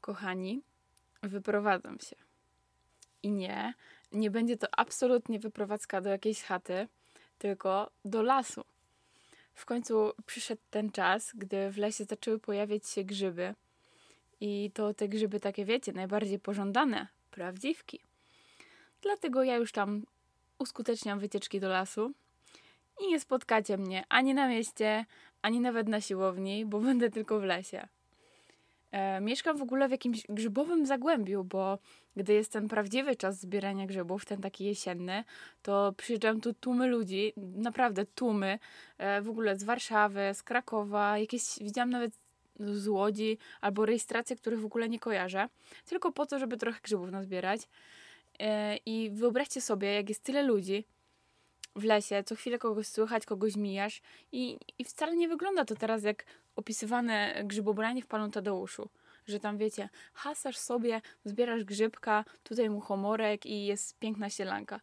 Kochani, wyprowadzam się. I nie, nie będzie to absolutnie wyprowadzka do jakiejś chaty, tylko do lasu. W końcu przyszedł ten czas, gdy w lesie zaczęły pojawiać się grzyby. I to te grzyby takie, wiecie, najbardziej pożądane prawdziwki. Dlatego ja już tam uskuteczniam wycieczki do lasu i nie spotkacie mnie ani na mieście, ani nawet na siłowni, bo będę tylko w lesie. E, mieszkam w ogóle w jakimś grzybowym zagłębiu, bo gdy jest ten prawdziwy czas zbierania grzybów, ten taki jesienny, to przyjeżdżają tu tłumy ludzi, naprawdę tłumy, e, w ogóle z Warszawy, z Krakowa, jakieś widziałam nawet z Łodzi, albo rejestracje, których w ogóle nie kojarzę, tylko po to, żeby trochę grzybów nazbierać. E, I wyobraźcie sobie, jak jest tyle ludzi w lesie, co chwilę kogoś słychać, kogoś mijasz i, i wcale nie wygląda to teraz jak opisywane grzybobranie w Panu Tadeuszu. Że tam wiecie, hasasz sobie, zbierasz grzybka, tutaj mu homorek i jest piękna sielanka.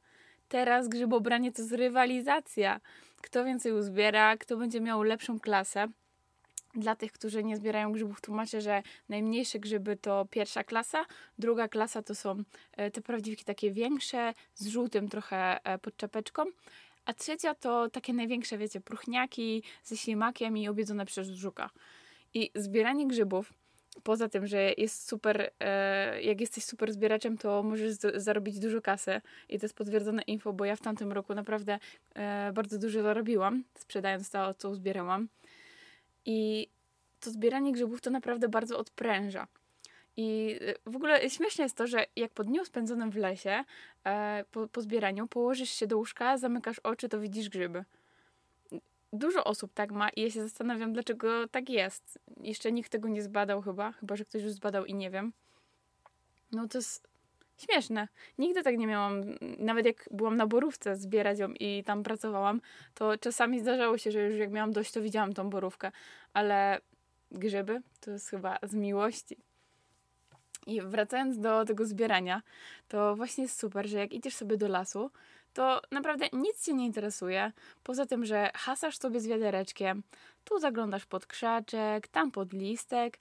Teraz grzybobranie to jest rywalizacja. Kto więcej uzbiera, kto będzie miał lepszą klasę. Dla tych, którzy nie zbierają grzybów, tłumaczę, że najmniejsze grzyby to pierwsza klasa, druga klasa to są e, te prawdziwki takie większe, z żółtym trochę e, pod czapeczką, a trzecia to takie największe, wiecie, próchniaki ze ślimakiem i obiedzone przez żuka. I zbieranie grzybów, poza tym, że jest super, e, jak jesteś super zbieraczem, to możesz zarobić dużo kasy i to jest potwierdzone info, bo ja w tamtym roku naprawdę bardzo dużo zarobiłam, sprzedając to, co zbierałam. I to zbieranie grzybów to naprawdę bardzo odpręża. I y, w ogóle śmieszne jest to, że jak po dniu spędzonym w lesie, e, po, po zbieraniu, położysz się do łóżka, zamykasz oczy, to widzisz grzyby. Dużo osób tak ma i ja się zastanawiam, dlaczego tak jest. Jeszcze nikt tego nie zbadał chyba, chyba że ktoś już zbadał i nie wiem. No to jest śmieszne. Nigdy tak nie miałam, nawet jak byłam na borówce zbierać ją i tam pracowałam, to czasami zdarzało się, że już jak miałam dość, to widziałam tą borówkę, ale grzyby to jest chyba z miłości. I wracając do tego zbierania, to właśnie jest super, że jak idziesz sobie do lasu, to naprawdę nic cię nie interesuje, poza tym, że hasasz sobie z wiadereczkiem, tu zaglądasz pod krzaczek, tam pod listek,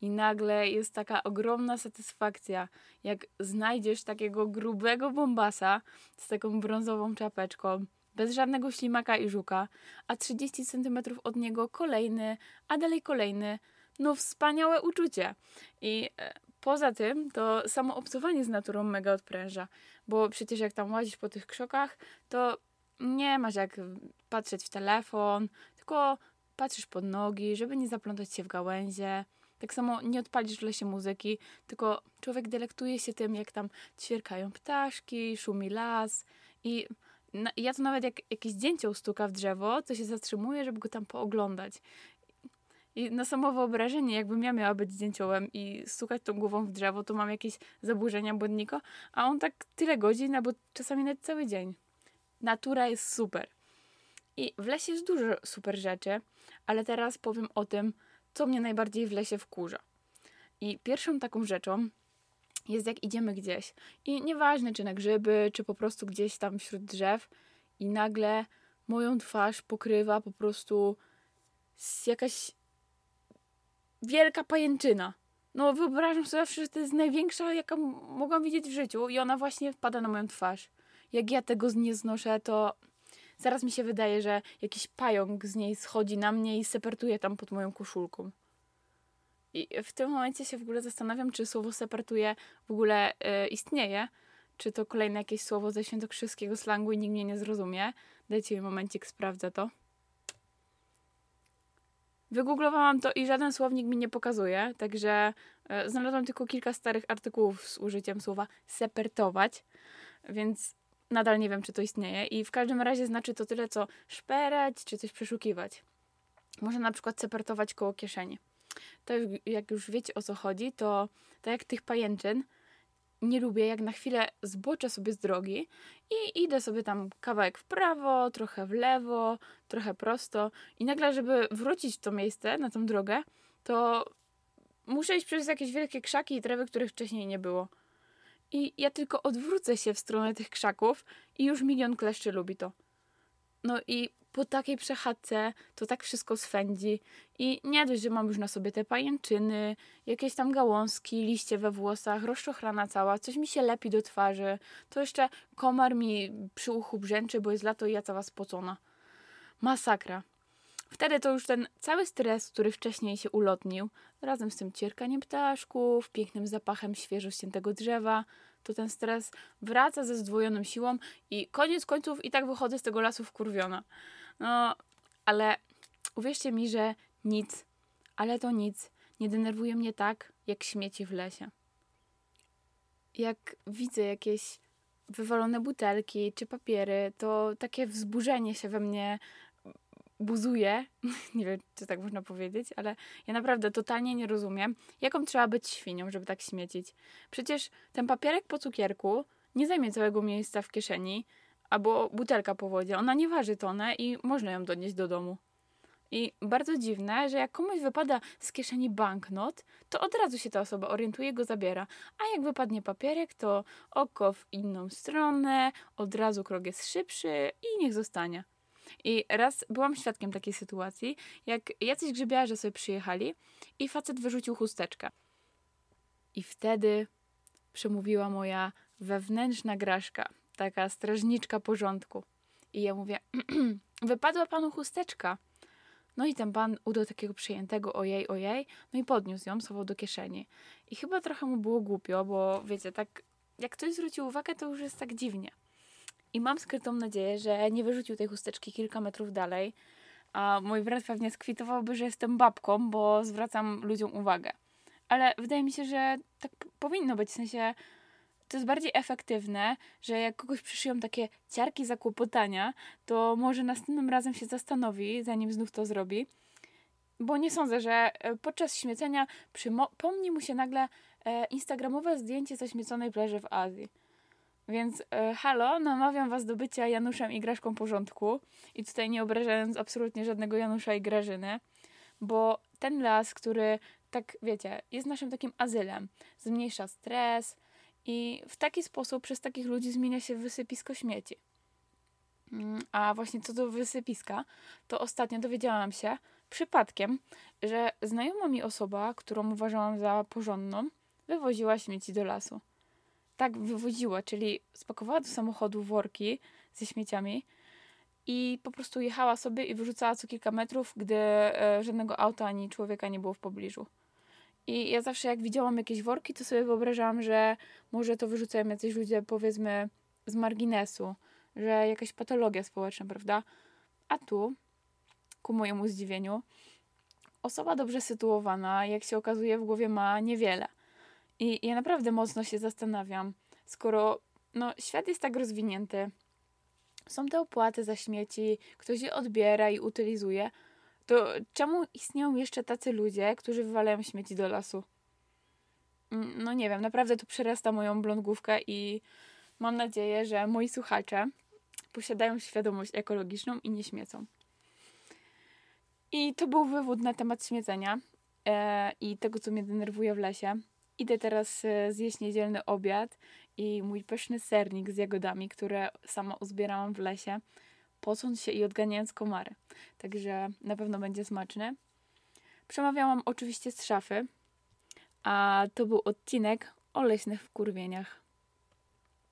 i nagle jest taka ogromna satysfakcja, jak znajdziesz takiego grubego bombasa z taką brązową czapeczką, bez żadnego ślimaka i żuka, a 30 cm od niego kolejny, a dalej kolejny. No wspaniałe uczucie. I e, poza tym to samo obcowanie z naturą mega odpręża, bo przecież jak tam łazisz po tych krzokach, to nie masz jak patrzeć w telefon, tylko patrzysz pod nogi, żeby nie zaplątać się w gałęzie. Tak samo nie odpalisz w lesie muzyki, tylko człowiek delektuje się tym, jak tam ćwierkają ptaszki, szumi las i na, ja to nawet jak jakieś dzięcioł stuka w drzewo, to się zatrzymuje, żeby go tam pooglądać. I na samo wyobrażenie, jakbym ja miała być zdjęciołem i stukać tą głową w drzewo, to mam jakieś zaburzenia błędnika, a on tak tyle godzin, albo czasami nawet cały dzień. Natura jest super. I w lesie jest dużo super rzeczy, ale teraz powiem o tym, co mnie najbardziej w lesie wkurza. I pierwszą taką rzeczą jest jak idziemy gdzieś i nieważne czy na grzyby, czy po prostu gdzieś tam wśród drzew i nagle moją twarz pokrywa po prostu jakaś wielka pajęczyna. No wyobrażam sobie że to jest największa, jaka mogłam widzieć w życiu i ona właśnie wpada na moją twarz. Jak ja tego nie znoszę, to zaraz mi się wydaje, że jakiś pająk z niej schodzi na mnie i sepertuje tam pod moją koszulką. I w tym momencie się w ogóle zastanawiam, czy słowo sepertuje w ogóle y, istnieje, czy to kolejne jakieś słowo ze świętokrzyskiego slangu i nikt mnie nie zrozumie. Dajcie mi momencik, sprawdzę to. Wygooglowałam to i żaden słownik mi nie pokazuje, także y, znalazłam tylko kilka starych artykułów z użyciem słowa sepertować, więc nadal nie wiem, czy to istnieje i w każdym razie znaczy to tyle, co szperać, czy coś przeszukiwać. Można na przykład sepertować koło kieszeni. To jak już wiecie o co chodzi, to tak jak tych pajęczyn, nie lubię, jak na chwilę zboczę sobie z drogi i idę sobie tam kawałek w prawo, trochę w lewo, trochę prosto i nagle, żeby wrócić w to miejsce, na tą drogę, to muszę iść przez jakieś wielkie krzaki i trawy, których wcześniej nie było. I ja tylko odwrócę się w stronę tych krzaków i już milion kleszczy lubi to. No i po takiej przechadzce to tak wszystko swędzi i nie dość, że mam już na sobie te pajęczyny, jakieś tam gałązki, liście we włosach, rozczochrana cała, coś mi się lepi do twarzy, to jeszcze komar mi przy uchu brzęczy, bo jest lato i ja cała spocona. Masakra. Wtedy to już ten cały stres, który wcześniej się ulotnił, razem z tym cierkaniem ptaszków, pięknym zapachem świeżo ściętego drzewa, to ten stres wraca ze zdwojoną siłą i koniec końców i tak wychodzę z tego lasu wkurwiona. No, ale uwierzcie mi, że nic, ale to nic nie denerwuje mnie tak, jak śmieci w lesie. Jak widzę jakieś wywalone butelki czy papiery, to takie wzburzenie się we mnie buzuje. nie wiem, czy tak można powiedzieć, ale ja naprawdę totalnie nie rozumiem, jaką trzeba być świnią, żeby tak śmiecić. Przecież ten papierek po cukierku nie zajmie całego miejsca w kieszeni, albo butelka po wodzie. Ona nie waży tonę i można ją donieść do domu. I bardzo dziwne, że jak komuś wypada z kieszeni banknot, to od razu się ta osoba orientuje, go zabiera. A jak wypadnie papierek, to oko w inną stronę, od razu krok jest szybszy i niech zostanie. I raz byłam świadkiem takiej sytuacji, jak jacyś grzybiarze sobie przyjechali i facet wyrzucił chusteczkę. I wtedy przemówiła moja wewnętrzna graszka, taka strażniczka porządku. I ja mówię, wypadła panu chusteczka. No i ten pan udał takiego przyjętego ojej, ojej, no i podniósł ją, schował do kieszeni. I chyba trochę mu było głupio, bo wiecie, tak jak ktoś zwrócił uwagę, to już jest tak dziwnie. I mam skrytą nadzieję, że nie wyrzucił tej chusteczki kilka metrów dalej, a mój brat pewnie skwitowałby, że jestem babką, bo zwracam ludziom uwagę. Ale wydaje mi się, że tak powinno być, w sensie to jest bardziej efektywne, że jak kogoś przyszyją takie ciarki zakłopotania, to może następnym razem się zastanowi, zanim znów to zrobi. Bo nie sądzę, że e, podczas śmiecenia przypomni mu się nagle e, instagramowe zdjęcie zaśmieconej plaży w Azji. Więc e, halo, namawiam was do bycia Januszem i porządku. I tutaj nie obrażając absolutnie żadnego Janusza i Grażyny, bo ten las, który tak wiecie, jest naszym takim azylem, zmniejsza stres i w taki sposób przez takich ludzi zmienia się wysypisko śmieci. Mm, a właśnie co do wysypiska, to ostatnio dowiedziałam się przypadkiem, że znajoma mi osoba, którą uważałam za porządną, wywoziła śmieci do lasu tak wywoziła, czyli spakowała do samochodu worki ze śmieciami i po prostu jechała sobie i wyrzucała co kilka metrów, gdy e, żadnego auta ani człowieka nie było w pobliżu. I ja zawsze jak widziałam jakieś worki, to sobie wyobrażałam, że może to wyrzucają jacyś ludzie, powiedzmy, z marginesu, że jakaś patologia społeczna, prawda? A tu, ku mojemu zdziwieniu, osoba dobrze sytuowana, jak się okazuje, w głowie ma niewiele. I ja naprawdę mocno się zastanawiam, skoro no, świat jest tak rozwinięty, są te opłaty za śmieci, ktoś je odbiera i utylizuje, to czemu istnieją jeszcze tacy ludzie, którzy wywalają śmieci do lasu? Mm, no nie wiem, naprawdę to przerasta moją blondgłówkę i mam nadzieję, że moi słuchacze posiadają świadomość ekologiczną i nie śmiecą. I to był wywód na temat śmiecenia e, i tego, co mnie denerwuje w lesie. Idę teraz e, zjeść niedzielny obiad i mój pyszny sernik z jagodami, które sama uzbierałam w lesie, pocąc się i odganiając komary. Także na pewno będzie smaczny. Przemawiałam oczywiście z szafy, a to był odcinek o leśnych wkurwieniach.